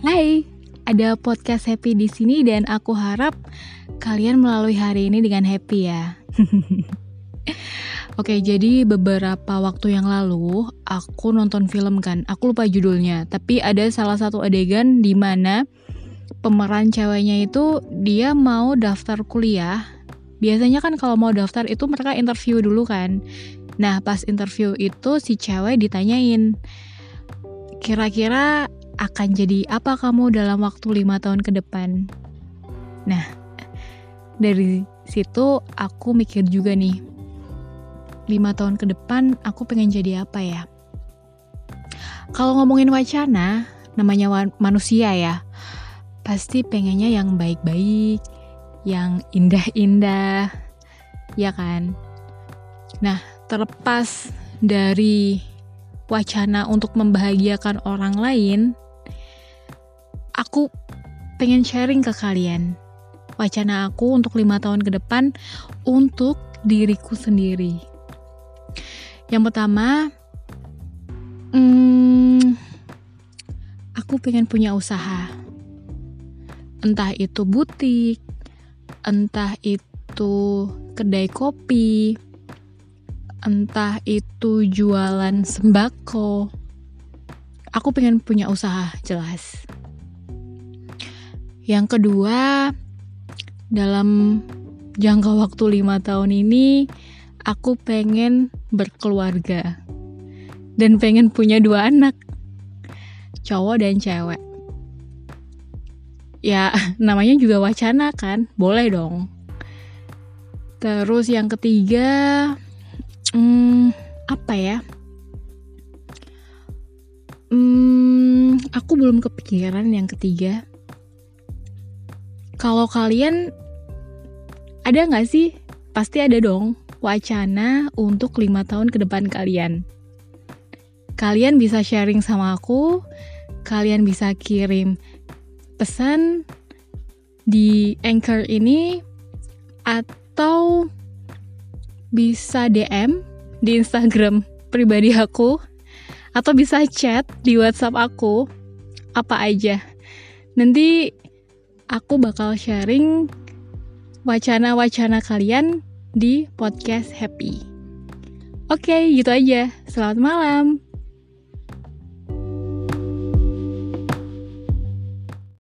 Hai, ada podcast happy di sini dan aku harap kalian melalui hari ini dengan happy ya. Oke, jadi beberapa waktu yang lalu aku nonton film kan. Aku lupa judulnya, tapi ada salah satu adegan di mana pemeran ceweknya itu dia mau daftar kuliah. Biasanya kan kalau mau daftar itu mereka interview dulu kan. Nah, pas interview itu si cewek ditanyain, kira-kira akan jadi apa kamu dalam waktu lima tahun ke depan? Nah, dari situ aku mikir juga nih, lima tahun ke depan aku pengen jadi apa ya? Kalau ngomongin wacana, namanya manusia ya, pasti pengennya yang baik-baik, yang indah-indah, ya kan? Nah, terlepas dari wacana untuk membahagiakan orang lain, aku pengen sharing ke kalian wacana aku untuk lima tahun ke depan untuk diriku sendiri. Yang pertama, hmm, aku pengen punya usaha. Entah itu butik, entah itu kedai kopi, entah itu jualan sembako. Aku pengen punya usaha, jelas. Yang kedua, dalam jangka waktu lima tahun ini, aku pengen berkeluarga dan pengen punya dua anak, cowok dan cewek. Ya, namanya juga wacana kan, boleh dong. Terus yang ketiga, hmm, apa ya? Hmm, aku belum kepikiran yang ketiga kalau kalian ada nggak sih? Pasti ada dong wacana untuk lima tahun ke depan kalian. Kalian bisa sharing sama aku, kalian bisa kirim pesan di Anchor ini atau bisa DM di Instagram pribadi aku atau bisa chat di WhatsApp aku apa aja. Nanti aku bakal sharing wacana-wacana kalian di podcast Happy. Oke, gitu aja. Selamat malam.